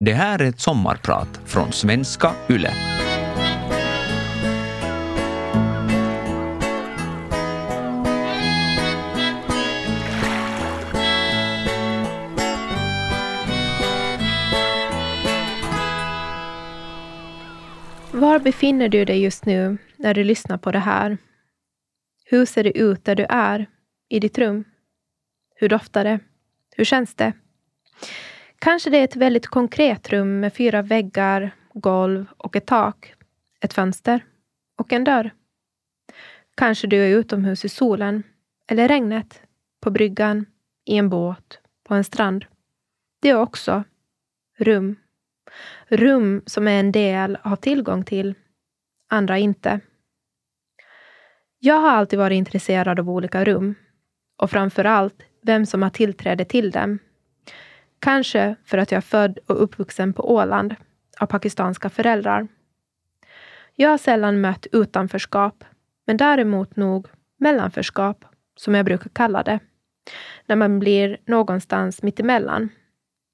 Det här är ett sommarprat från svenska YLE. Var befinner du dig just nu när du lyssnar på det här? Hur ser det ut där du är, i ditt rum? Hur doftar det? Hur känns det? Kanske det är ett väldigt konkret rum med fyra väggar, golv och ett tak, ett fönster och en dörr. Kanske du är utomhus i solen eller regnet, på bryggan, i en båt, på en strand. Det är också rum. Rum som är en del har tillgång till, andra inte. Jag har alltid varit intresserad av olika rum och framför allt vem som har tillträde till dem. Kanske för att jag är född och uppvuxen på Åland av pakistanska föräldrar. Jag har sällan mött utanförskap, men däremot nog mellanförskap, som jag brukar kalla det. När man blir någonstans mittemellan.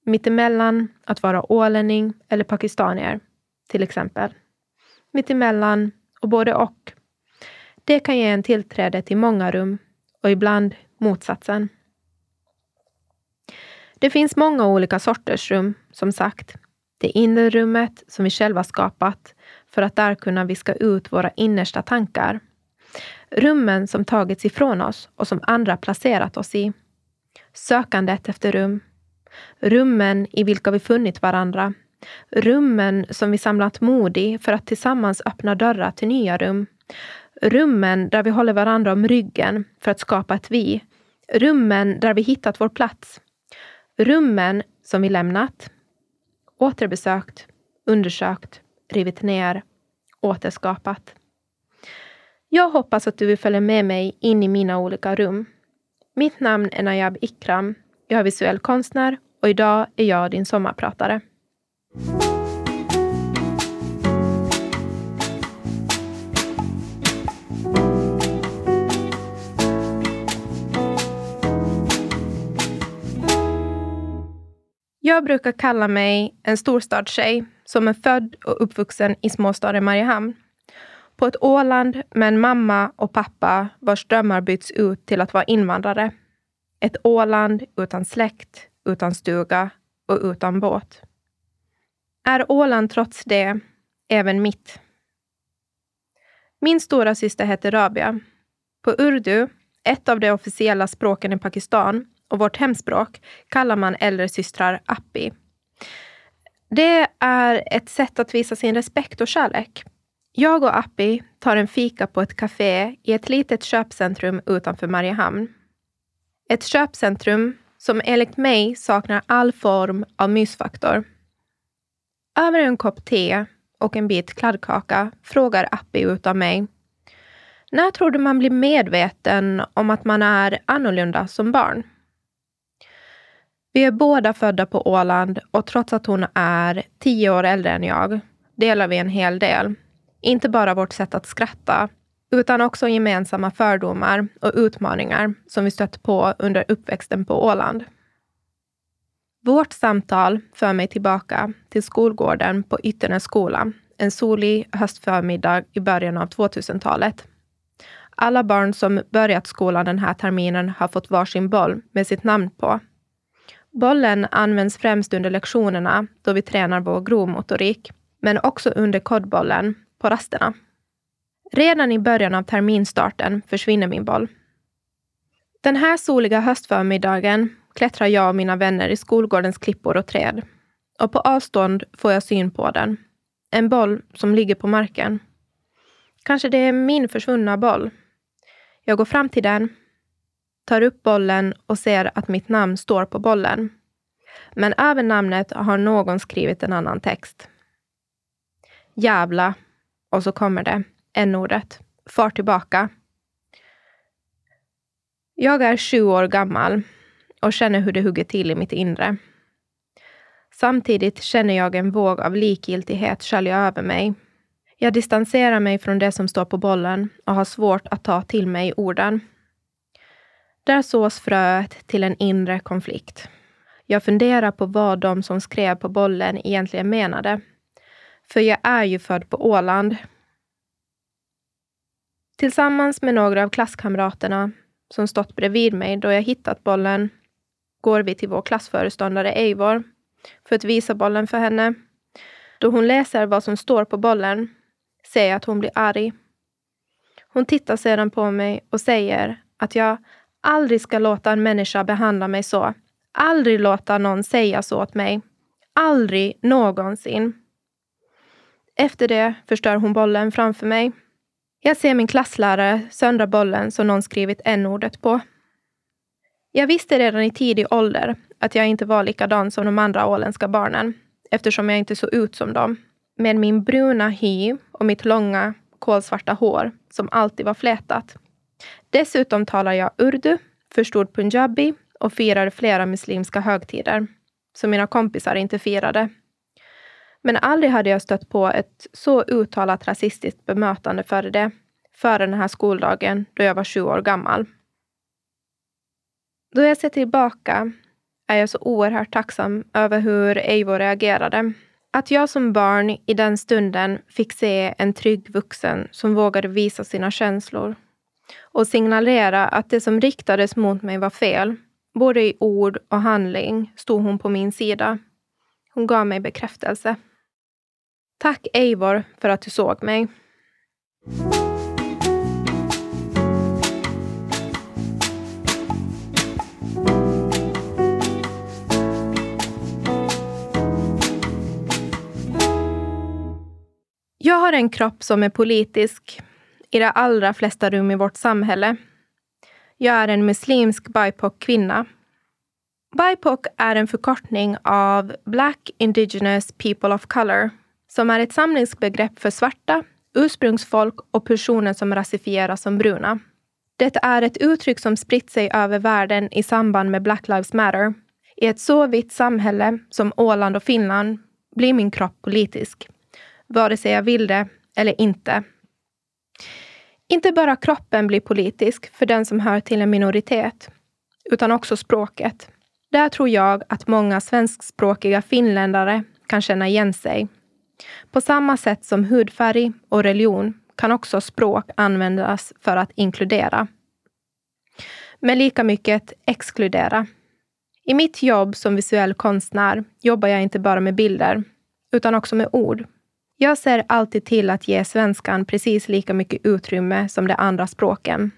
Mittemellan att vara ålänning eller pakistanier, till exempel. Mittemellan och både och. Det kan ge en tillträde till många rum och ibland motsatsen. Det finns många olika sorters rum, som sagt. Det inre rummet som vi själva skapat för att där kunna viska ut våra innersta tankar. Rummen som tagits ifrån oss och som andra placerat oss i. Sökandet efter rum. Rummen i vilka vi funnit varandra. Rummen som vi samlat mod i för att tillsammans öppna dörrar till nya rum. Rummen där vi håller varandra om ryggen för att skapa ett vi. Rummen där vi hittat vår plats. Rummen som vi lämnat, återbesökt, undersökt, rivit ner, återskapat. Jag hoppas att du vill följa med mig in i mina olika rum. Mitt namn är Najab Ikram. Jag är visuell konstnär och idag är jag din sommarpratare. Jag brukar kalla mig en storstadstjej som är född och uppvuxen i småstaden Mariehamn. På ett Åland med en mamma och pappa vars drömmar byts ut till att vara invandrare. Ett Åland utan släkt, utan stuga och utan båt. Är Åland trots det även mitt? Min stora syster heter Rabia. På urdu, ett av de officiella språken i Pakistan, och vårt hemspråk kallar man äldre systrar appi. Det är ett sätt att visa sin respekt och kärlek. Jag och Appi tar en fika på ett café i ett litet köpcentrum utanför Mariehamn. Ett köpcentrum som enligt mig saknar all form av mysfaktor. Över en kopp te och en bit kladdkaka frågar Appi ut av mig. När tror du man blir medveten om att man är annorlunda som barn? Vi är båda födda på Åland och trots att hon är tio år äldre än jag delar vi en hel del. Inte bara vårt sätt att skratta, utan också gemensamma fördomar och utmaningar som vi stött på under uppväxten på Åland. Vårt samtal för mig tillbaka till skolgården på Ytternäs skola en solig höstförmiddag i början av 2000-talet. Alla barn som börjat skolan den här terminen har fått varsin boll med sitt namn på Bollen används främst under lektionerna då vi tränar vår grovmotorik, men också under kodbollen på rasterna. Redan i början av terminstarten försvinner min boll. Den här soliga höstförmiddagen klättrar jag och mina vänner i skolgårdens klippor och träd. Och på avstånd får jag syn på den. En boll som ligger på marken. Kanske det är min försvunna boll. Jag går fram till den, tar upp bollen och ser att mitt namn står på bollen. Men över namnet har någon skrivit en annan text. Jävla. Och så kommer det, n-ordet. Far tillbaka. Jag är sju år gammal och känner hur det hugger till i mitt inre. Samtidigt känner jag en våg av likgiltighet skölja över mig. Jag distanserar mig från det som står på bollen och har svårt att ta till mig orden. Där sås fröet till en inre konflikt. Jag funderar på vad de som skrev på bollen egentligen menade. För jag är ju född på Åland. Tillsammans med några av klasskamraterna som stått bredvid mig då jag hittat bollen går vi till vår klassföreståndare Eivor för att visa bollen för henne. Då hon läser vad som står på bollen ser jag att hon blir arg. Hon tittar sedan på mig och säger att jag aldrig ska låta en människa behandla mig så. Aldrig låta någon säga så åt mig. Aldrig någonsin. Efter det förstör hon bollen framför mig. Jag ser min klasslärare söndra bollen som någon skrivit n-ordet på. Jag visste redan i tidig ålder att jag inte var likadan som de andra åländska barnen eftersom jag inte såg ut som dem. Med min bruna hy och mitt långa kolsvarta hår som alltid var flätat. Dessutom talar jag urdu, förstod punjabi och firar flera muslimska högtider som mina kompisar inte firade. Men aldrig hade jag stött på ett så uttalat rasistiskt bemötande före det, före den här skoldagen då jag var sju år gammal. Då jag ser tillbaka är jag så oerhört tacksam över hur Eivor reagerade. Att jag som barn i den stunden fick se en trygg vuxen som vågade visa sina känslor och signalera att det som riktades mot mig var fel. Både i ord och handling stod hon på min sida. Hon gav mig bekräftelse. Tack Eivor för att du såg mig. Jag har en kropp som är politisk i de allra flesta rum i vårt samhälle. Jag är en muslimsk BIPOC-kvinna. BIPOC är en förkortning av Black Indigenous People of Color som är ett samlingsbegrepp för svarta, ursprungsfolk och personer som rasifieras som bruna. Det är ett uttryck som spritt sig över världen i samband med Black Lives Matter. I ett så vitt samhälle som Åland och Finland blir min kropp politisk vare sig jag vill det eller inte. Inte bara kroppen blir politisk för den som hör till en minoritet, utan också språket. Där tror jag att många svenskspråkiga finländare kan känna igen sig. På samma sätt som hudfärg och religion kan också språk användas för att inkludera. Men lika mycket exkludera. I mitt jobb som visuell konstnär jobbar jag inte bara med bilder, utan också med ord. Jag ser alltid till att ge svenskan precis lika mycket utrymme som de andra språken.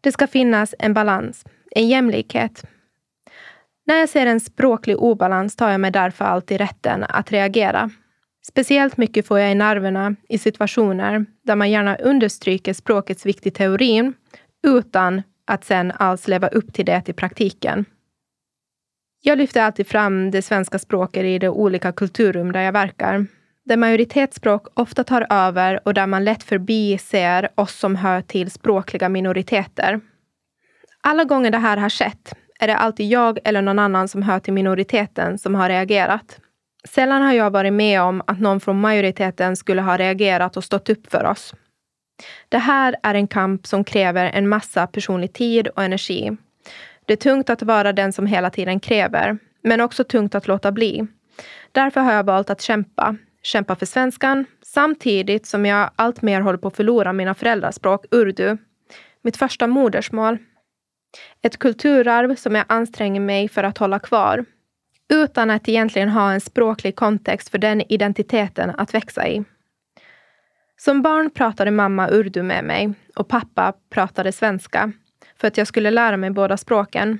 Det ska finnas en balans, en jämlikhet. När jag ser en språklig obalans tar jag mig därför alltid rätten att reagera. Speciellt mycket får jag i nerverna i situationer där man gärna understryker språkets vikt i teorin utan att sen alls leva upp till det i praktiken. Jag lyfter alltid fram det svenska språket i de olika kulturrum där jag verkar där majoritetsspråk ofta tar över och där man lätt förbiser oss som hör till språkliga minoriteter. Alla gånger det här har skett är det alltid jag eller någon annan som hör till minoriteten som har reagerat. Sällan har jag varit med om att någon från majoriteten skulle ha reagerat och stått upp för oss. Det här är en kamp som kräver en massa personlig tid och energi. Det är tungt att vara den som hela tiden kräver, men också tungt att låta bli. Därför har jag valt att kämpa, kämpa för svenskan samtidigt som jag alltmer håller på att förlora mina föräldraspråk, urdu, mitt första modersmål. Ett kulturarv som jag anstränger mig för att hålla kvar utan att egentligen ha en språklig kontext för den identiteten att växa i. Som barn pratade mamma urdu med mig och pappa pratade svenska för att jag skulle lära mig båda språken.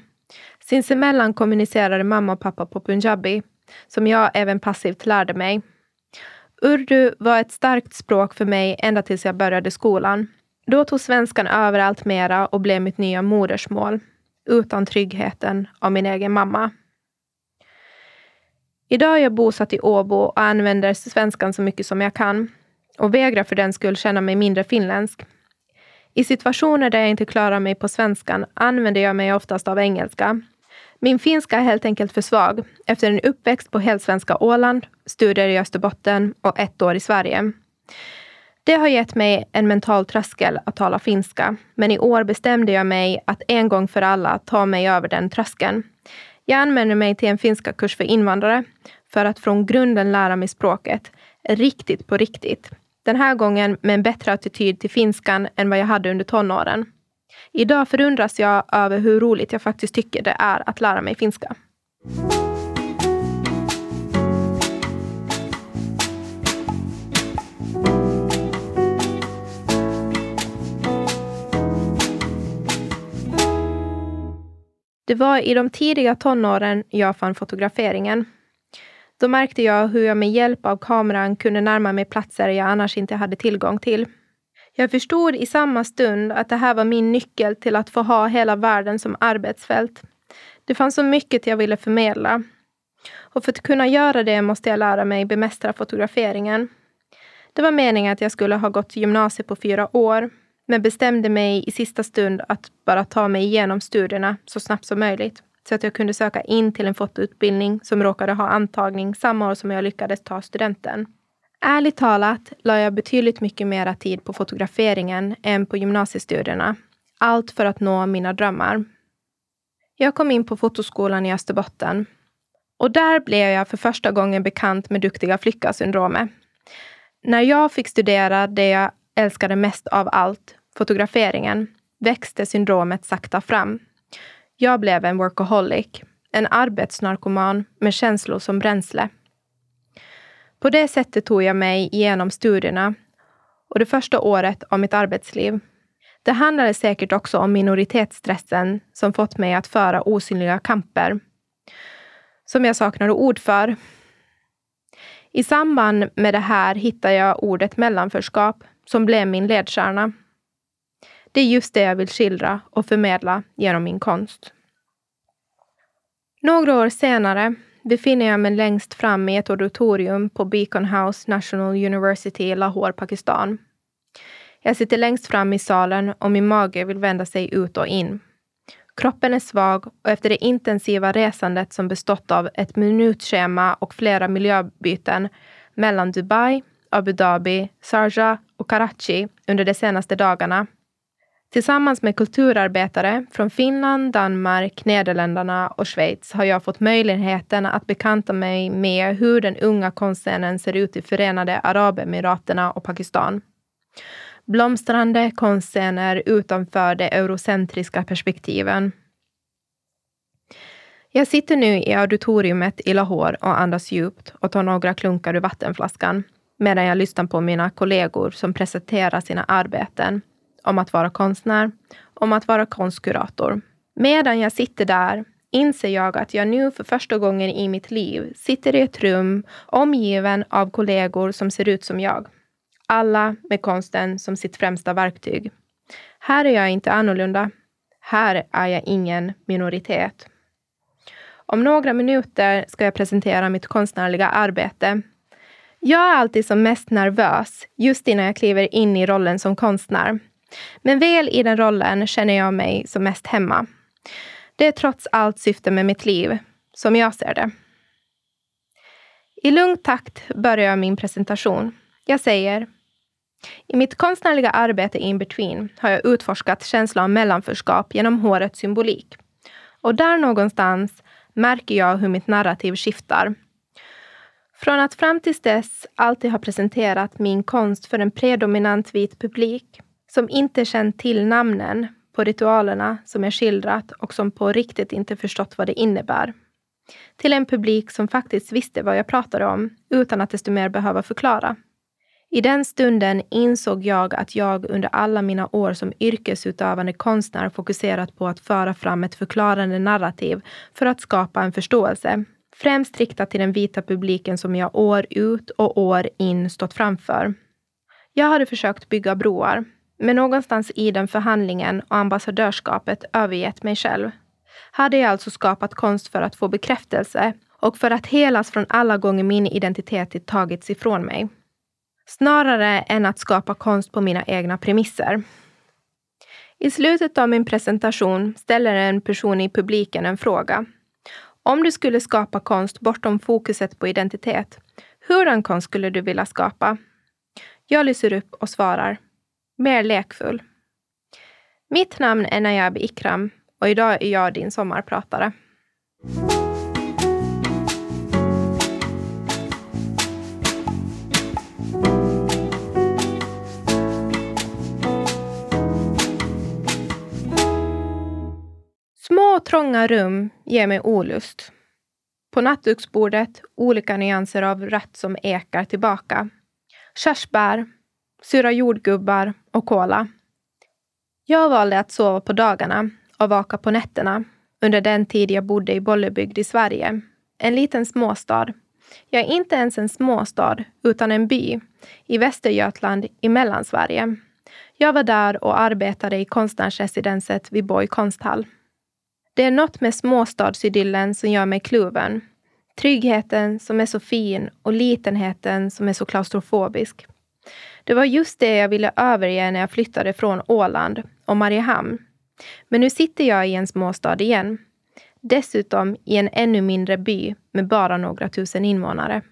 Sinsemellan kommunicerade mamma och pappa på punjabi som jag även passivt lärde mig Urdu var ett starkt språk för mig ända tills jag började skolan. Då tog svenskan över allt mera och blev mitt nya modersmål. Utan tryggheten av min egen mamma. Idag är jag bosatt i Åbo och använder svenskan så mycket som jag kan. Och vägrar för den skull känna mig mindre finländsk. I situationer där jag inte klarar mig på svenskan använder jag mig oftast av engelska. Min finska är helt enkelt för svag efter en uppväxt på helsvenska Åland, studier i Österbotten och ett år i Sverige. Det har gett mig en mental tröskel att tala finska, men i år bestämde jag mig att en gång för alla ta mig över den tröskeln. Jag anmälde mig till en finska kurs för invandrare för att från grunden lära mig språket, riktigt på riktigt. Den här gången med en bättre attityd till finskan än vad jag hade under tonåren. Idag förundras jag över hur roligt jag faktiskt tycker det är att lära mig finska. Det var i de tidiga tonåren jag fann fotograferingen. Då märkte jag hur jag med hjälp av kameran kunde närma mig platser jag annars inte hade tillgång till. Jag förstod i samma stund att det här var min nyckel till att få ha hela världen som arbetsfält. Det fanns så mycket jag ville förmedla. Och för att kunna göra det måste jag lära mig bemästra fotograferingen. Det var meningen att jag skulle ha gått gymnasiet på fyra år, men bestämde mig i sista stund att bara ta mig igenom studierna så snabbt som möjligt så att jag kunde söka in till en fotoutbildning som råkade ha antagning samma år som jag lyckades ta studenten. Ärligt talat la jag betydligt mycket mera tid på fotograferingen än på gymnasiestudierna. Allt för att nå mina drömmar. Jag kom in på fotoskolan i Österbotten. Och där blev jag för första gången bekant med duktiga flicka-syndromet. När jag fick studera det jag älskade mest av allt, fotograferingen, växte syndromet sakta fram. Jag blev en workaholic, en arbetsnarkoman med känslor som bränsle. På det sättet tog jag mig igenom studierna och det första året av mitt arbetsliv. Det handlade säkert också om minoritetsstressen som fått mig att föra osynliga kamper. Som jag saknade ord för. I samband med det här hittade jag ordet mellanförskap som blev min ledstjärna. Det är just det jag vill skildra och förmedla genom min konst. Några år senare befinner jag mig längst fram i ett auditorium på Beacon House National University i Lahore, Pakistan. Jag sitter längst fram i salen och min mage vill vända sig ut och in. Kroppen är svag och efter det intensiva resandet som bestått av ett minutschema och flera miljöbyten mellan Dubai, Abu Dhabi, Sharjah och Karachi under de senaste dagarna Tillsammans med kulturarbetare från Finland, Danmark, Nederländerna och Schweiz har jag fått möjligheten att bekanta mig med hur den unga konstscenen ser ut i Förenade Arabemiraterna och Pakistan. Blomstrande konstscener utanför de eurocentriska perspektiven. Jag sitter nu i auditoriumet i Lahore och andas djupt och tar några klunkar ur vattenflaskan medan jag lyssnar på mina kollegor som presenterar sina arbeten om att vara konstnär, om att vara konstkurator. Medan jag sitter där inser jag att jag nu för första gången i mitt liv sitter i ett rum omgiven av kollegor som ser ut som jag. Alla med konsten som sitt främsta verktyg. Här är jag inte annorlunda. Här är jag ingen minoritet. Om några minuter ska jag presentera mitt konstnärliga arbete. Jag är alltid som mest nervös just innan jag kliver in i rollen som konstnär. Men väl i den rollen känner jag mig som mest hemma. Det är trots allt syftet med mitt liv, som jag ser det. I lugn takt börjar jag min presentation. Jag säger i mitt konstnärliga arbete in between har jag utforskat känslan av mellanförskap genom hårets symbolik. Och där någonstans märker jag hur mitt narrativ skiftar. Från att fram tills dess alltid ha presenterat min konst för en predominant vit publik som inte känt till namnen på ritualerna som jag skildrat och som på riktigt inte förstått vad det innebär. Till en publik som faktiskt visste vad jag pratade om utan att desto mer behöva förklara. I den stunden insåg jag att jag under alla mina år som yrkesutövande konstnär fokuserat på att föra fram ett förklarande narrativ för att skapa en förståelse. Främst riktat till den vita publiken som jag år ut och år in stått framför. Jag hade försökt bygga broar, men någonstans i den förhandlingen och ambassadörskapet övergett mig själv. Hade jag alltså skapat konst för att få bekräftelse och för att helas från alla gånger min identitet tagits ifrån mig. Snarare än att skapa konst på mina egna premisser. I slutet av min presentation ställer en person i publiken en fråga. Om du skulle skapa konst bortom fokuset på identitet, hurdan konst skulle du vilja skapa? Jag lyser upp och svarar mer lekfull. Mitt namn är Najab Ikram och idag är jag din sommarpratare. Små trånga rum ger mig olust. På nattduksbordet olika nyanser av rött som ekar tillbaka. Körsbär, sura jordgubbar och kola. Jag valde att sova på dagarna och vaka på nätterna under den tid jag bodde i Bollebygd i Sverige. En liten småstad. Jag är inte ens en småstad, utan en by i Västergötland i Mellansverige. Jag var där och arbetade i konstnärsresidenset vid Borg konsthall. Det är något med småstadsidyllen som gör mig kluven. Tryggheten som är så fin och litenheten som är så klaustrofobisk. Det var just det jag ville överge när jag flyttade från Åland och Mariehamn. Men nu sitter jag i en småstad igen. Dessutom i en ännu mindre by med bara några tusen invånare.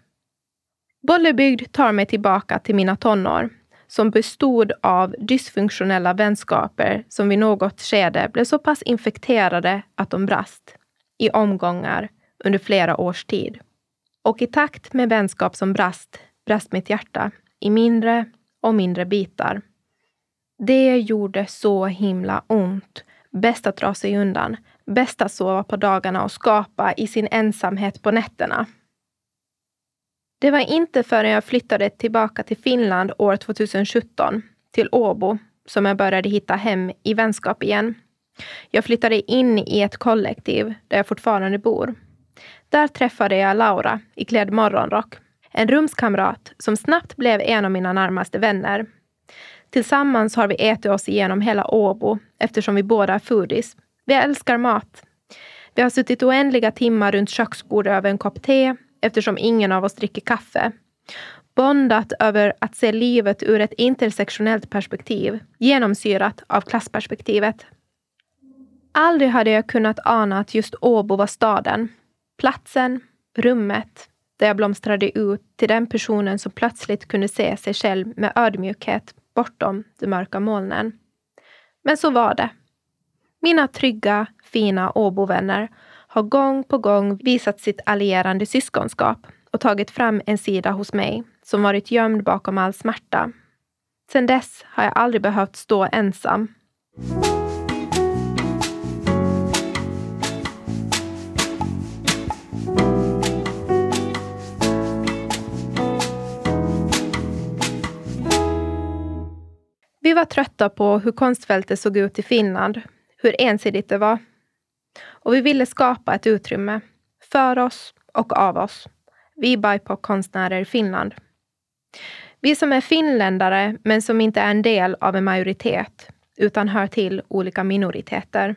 Bollebygd tar mig tillbaka till mina tonår som bestod av dysfunktionella vänskaper som vid något skede blev så pass infekterade att de brast i omgångar under flera års tid. Och i takt med vänskap som brast, brast mitt hjärta i mindre och mindre bitar. Det gjorde så himla ont. Bäst att dra sig undan. Bäst att sova på dagarna och skapa i sin ensamhet på nätterna. Det var inte förrän jag flyttade tillbaka till Finland år 2017, till Åbo, som jag började hitta hem i vänskap igen. Jag flyttade in i ett kollektiv där jag fortfarande bor. Där träffade jag Laura i klädd morgonrock. En rumskamrat som snabbt blev en av mina närmaste vänner. Tillsammans har vi ätit oss igenom hela Åbo eftersom vi båda är foodies. Vi älskar mat. Vi har suttit oändliga timmar runt köksbordet över en kopp te eftersom ingen av oss dricker kaffe. Bondat över att se livet ur ett intersektionellt perspektiv, genomsyrat av klassperspektivet. Aldrig hade jag kunnat ana att just Åbo var staden. Platsen, rummet, där jag blomstrade ut till den personen som plötsligt kunde se sig själv med ödmjukhet bortom de mörka molnen. Men så var det. Mina trygga, fina Åbovänner har gång på gång visat sitt allierande syskonskap och tagit fram en sida hos mig som varit gömd bakom all smärta. Sedan dess har jag aldrig behövt stå ensam. Vi var trötta på hur konstfältet såg ut i Finland, hur ensidigt det var och vi ville skapa ett utrymme för oss och av oss. Vi BIPOC-konstnärer i Finland. Vi som är finländare, men som inte är en del av en majoritet, utan hör till olika minoriteter.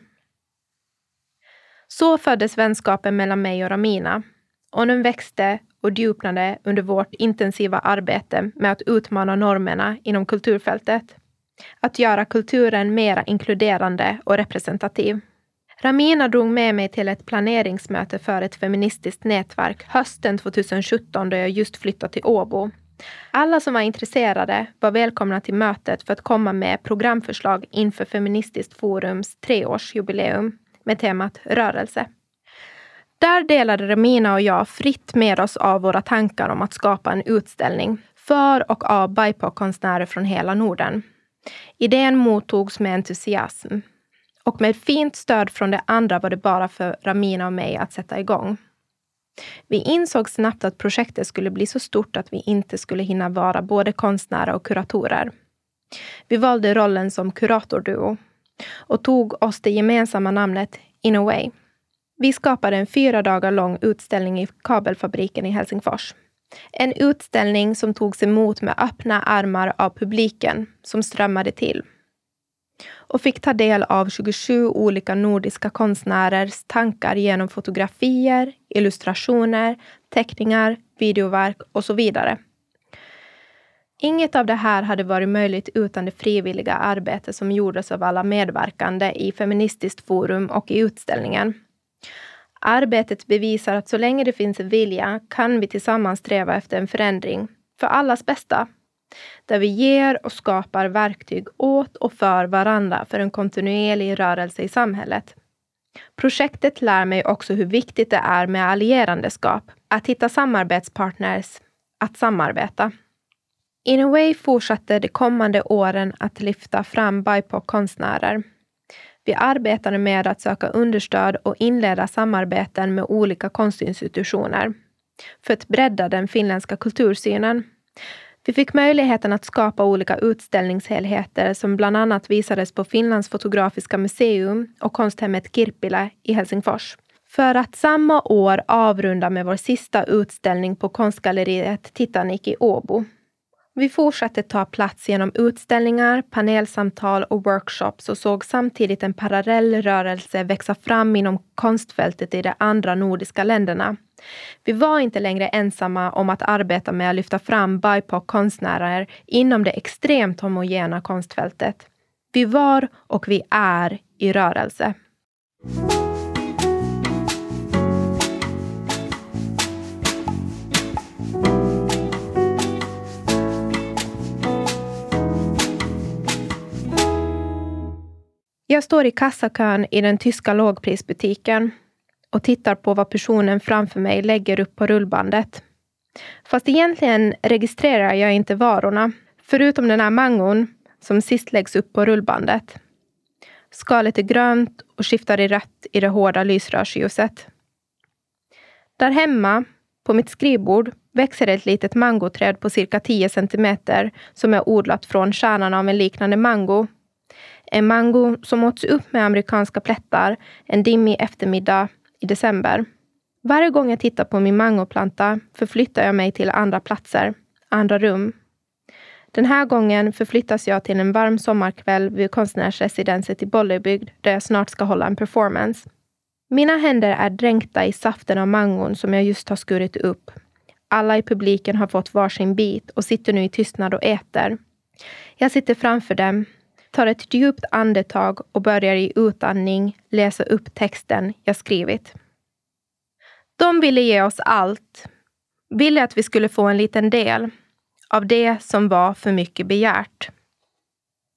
Så föddes vänskapen mellan mig och Ramina. Och den växte och djupnade under vårt intensiva arbete med att utmana normerna inom kulturfältet. Att göra kulturen mer inkluderande och representativ. Ramina drog med mig till ett planeringsmöte för ett feministiskt nätverk hösten 2017 då jag just flyttat till Åbo. Alla som var intresserade var välkomna till mötet för att komma med programförslag inför Feministiskt forums treårsjubileum med temat rörelse. Där delade Ramina och jag fritt med oss av våra tankar om att skapa en utställning för och av BIPOC-konstnärer från hela Norden. Idén mottogs med entusiasm. Och med fint stöd från de andra var det bara för Ramina och mig att sätta igång. Vi insåg snabbt att projektet skulle bli så stort att vi inte skulle hinna vara både konstnärer och kuratorer. Vi valde rollen som kuratorduo och tog oss det gemensamma namnet In a way. Vi skapade en fyra dagar lång utställning i kabelfabriken i Helsingfors. En utställning som togs emot med öppna armar av publiken som strömmade till och fick ta del av 27 olika nordiska konstnärers tankar genom fotografier, illustrationer, teckningar, videoverk och så vidare. Inget av det här hade varit möjligt utan det frivilliga arbete som gjordes av alla medverkande i Feministiskt forum och i utställningen. Arbetet bevisar att så länge det finns en vilja kan vi tillsammans sträva efter en förändring för allas bästa där vi ger och skapar verktyg åt och för varandra för en kontinuerlig rörelse i samhället. Projektet lär mig också hur viktigt det är med allierandeskap, att hitta samarbetspartners, att samarbeta. In a way fortsatte de kommande åren att lyfta fram BIPOC-konstnärer. Vi arbetade med att söka understöd och inleda samarbeten med olika konstinstitutioner för att bredda den finländska kultursynen. Vi fick möjligheten att skapa olika utställningshelheter som bland annat visades på Finlands fotografiska museum och konsthemmet Kirppilä i Helsingfors. För att samma år avrunda med vår sista utställning på konstgalleriet Titanic i Åbo. Vi fortsatte ta plats genom utställningar, panelsamtal och workshops och såg samtidigt en parallell rörelse växa fram inom konstfältet i de andra nordiska länderna. Vi var inte längre ensamma om att arbeta med att lyfta fram BIPOC-konstnärer inom det extremt homogena konstfältet. Vi var och vi är i rörelse. Jag står i kassakön i den tyska lågprisbutiken och tittar på vad personen framför mig lägger upp på rullbandet. Fast egentligen registrerar jag inte varorna, förutom den här mangon som sist läggs upp på rullbandet. Skalet är grönt och skiftar i rött i det hårda lysrörsljuset. Där hemma, på mitt skrivbord, växer ett litet mangoträd på cirka 10 centimeter som är odlat från kärnan av en liknande mango en mango som åts upp med amerikanska plättar en dimmig eftermiddag i december. Varje gång jag tittar på min mangoplanta förflyttar jag mig till andra platser, andra rum. Den här gången förflyttas jag till en varm sommarkväll vid konstnärsresidenset i Bollebygd där jag snart ska hålla en performance. Mina händer är dränkta i saften av mangon som jag just har skurit upp. Alla i publiken har fått varsin bit och sitter nu i tystnad och äter. Jag sitter framför dem, tar ett djupt andetag och börjar i utandning läsa upp texten jag skrivit. De ville ge oss allt. Ville att vi skulle få en liten del av det som var för mycket begärt.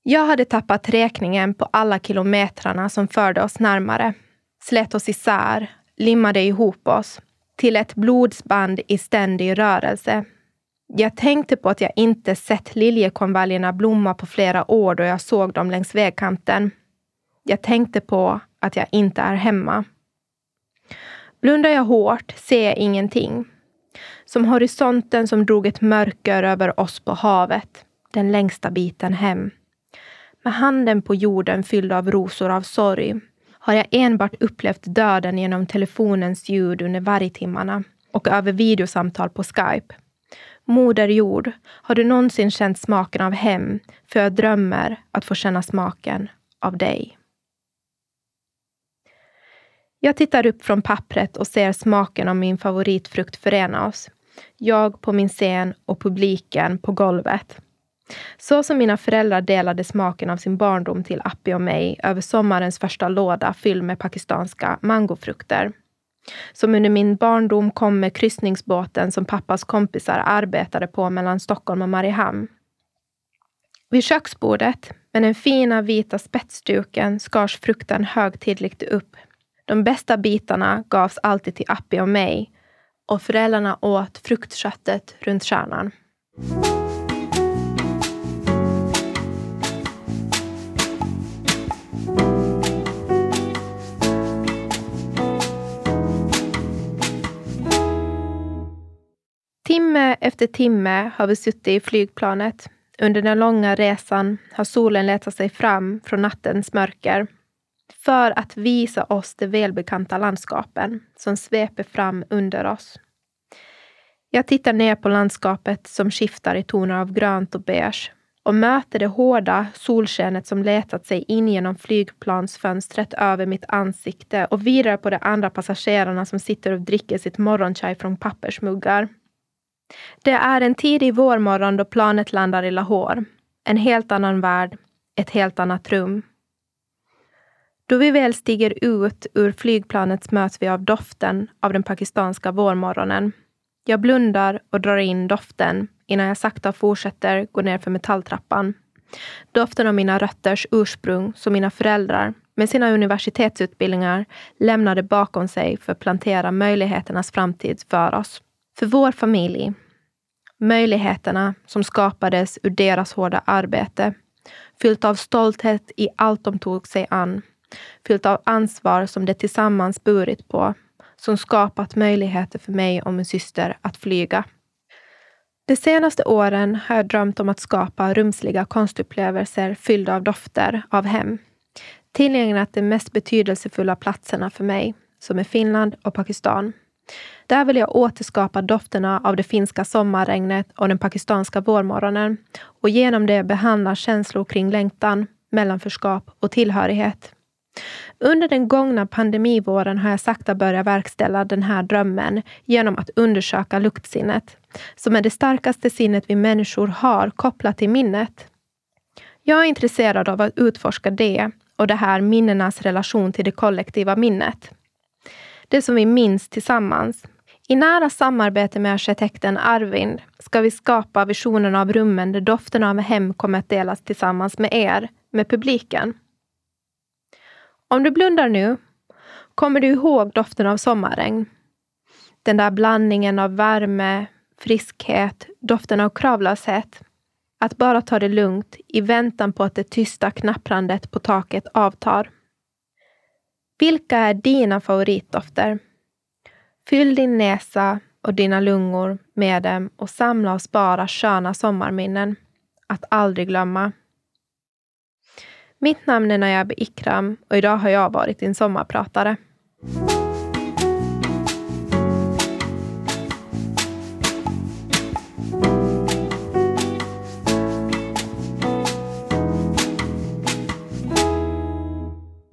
Jag hade tappat räkningen på alla kilometrarna som förde oss närmare, slet oss isär, limmade ihop oss till ett blodsband i ständig rörelse jag tänkte på att jag inte sett liljekonvaljerna blomma på flera år då jag såg dem längs vägkanten. Jag tänkte på att jag inte är hemma. Blundar jag hårt ser jag ingenting. Som horisonten som drog ett mörker över oss på havet, den längsta biten hem. Med handen på jorden fylld av rosor av sorg har jag enbart upplevt döden genom telefonens ljud under vargtimmarna och över videosamtal på Skype. Moder jord, har du någonsin känt smaken av hem? För jag drömmer att få känna smaken av dig. Jag tittar upp från pappret och ser smaken av min favoritfrukt förena oss. Jag på min scen och publiken på golvet. Så som mina föräldrar delade smaken av sin barndom till Appi och mig över sommarens första låda fylld med pakistanska mangofrukter som under min barndom kom med kryssningsbåten som pappas kompisar arbetade på mellan Stockholm och Mariehamn. Vid köksbordet, med den fina vita spetsduken, skars frukten högtidligt upp. De bästa bitarna gavs alltid till Appi och mig och föräldrarna åt fruktköttet runt kärnan. Timme efter timme har vi suttit i flygplanet. Under den långa resan har solen letat sig fram från nattens mörker för att visa oss de välbekanta landskapen som sveper fram under oss. Jag tittar ner på landskapet som skiftar i toner av grönt och beige och möter det hårda solskenet som letat sig in genom flygplansfönstret över mitt ansikte och vidare på de andra passagerarna som sitter och dricker sitt morgonchai från pappersmuggar. Det är en tidig vårmorgon då planet landar i Lahore. En helt annan värld, ett helt annat rum. Då vi väl stiger ut ur flygplanet möts vi av doften av den pakistanska vårmorgonen. Jag blundar och drar in doften innan jag sakta fortsätter gå ner för metalltrappan. Doften av mina rötters ursprung som mina föräldrar med sina universitetsutbildningar lämnade bakom sig för att plantera möjligheternas framtid för oss. För vår familj. Möjligheterna som skapades ur deras hårda arbete. Fyllt av stolthet i allt de tog sig an. fyllt av ansvar som de tillsammans burit på, som skapat möjligheter för mig och min syster att flyga. De senaste åren har jag drömt om att skapa rumsliga konstupplevelser fyllda av dofter av hem. Tillgängligt de mest betydelsefulla platserna för mig, som är Finland och Pakistan. Där vill jag återskapa dofterna av det finska sommarregnet och den pakistanska vårmorgonen och genom det behandla känslor kring längtan, mellanförskap och tillhörighet. Under den gångna pandemivåren har jag sakta börjat verkställa den här drömmen genom att undersöka luktsinnet, som är det starkaste sinnet vi människor har kopplat till minnet. Jag är intresserad av att utforska det och det här minnenas relation till det kollektiva minnet. Det som vi minns tillsammans. I nära samarbete med arkitekten Arvind ska vi skapa visionen av rummen där doften av hem kommer att delas tillsammans med er, med publiken. Om du blundar nu, kommer du ihåg doften av sommarregn? Den där blandningen av värme, friskhet, doften av kravlöshet. Att bara ta det lugnt i väntan på att det tysta knapprandet på taket avtar. Vilka är dina favoritdofter? Fyll din näsa och dina lungor med dem och samla och spara sköna sommarminnen. Att aldrig glömma. Mitt namn är Najab Ikram och idag har jag varit din sommarpratare.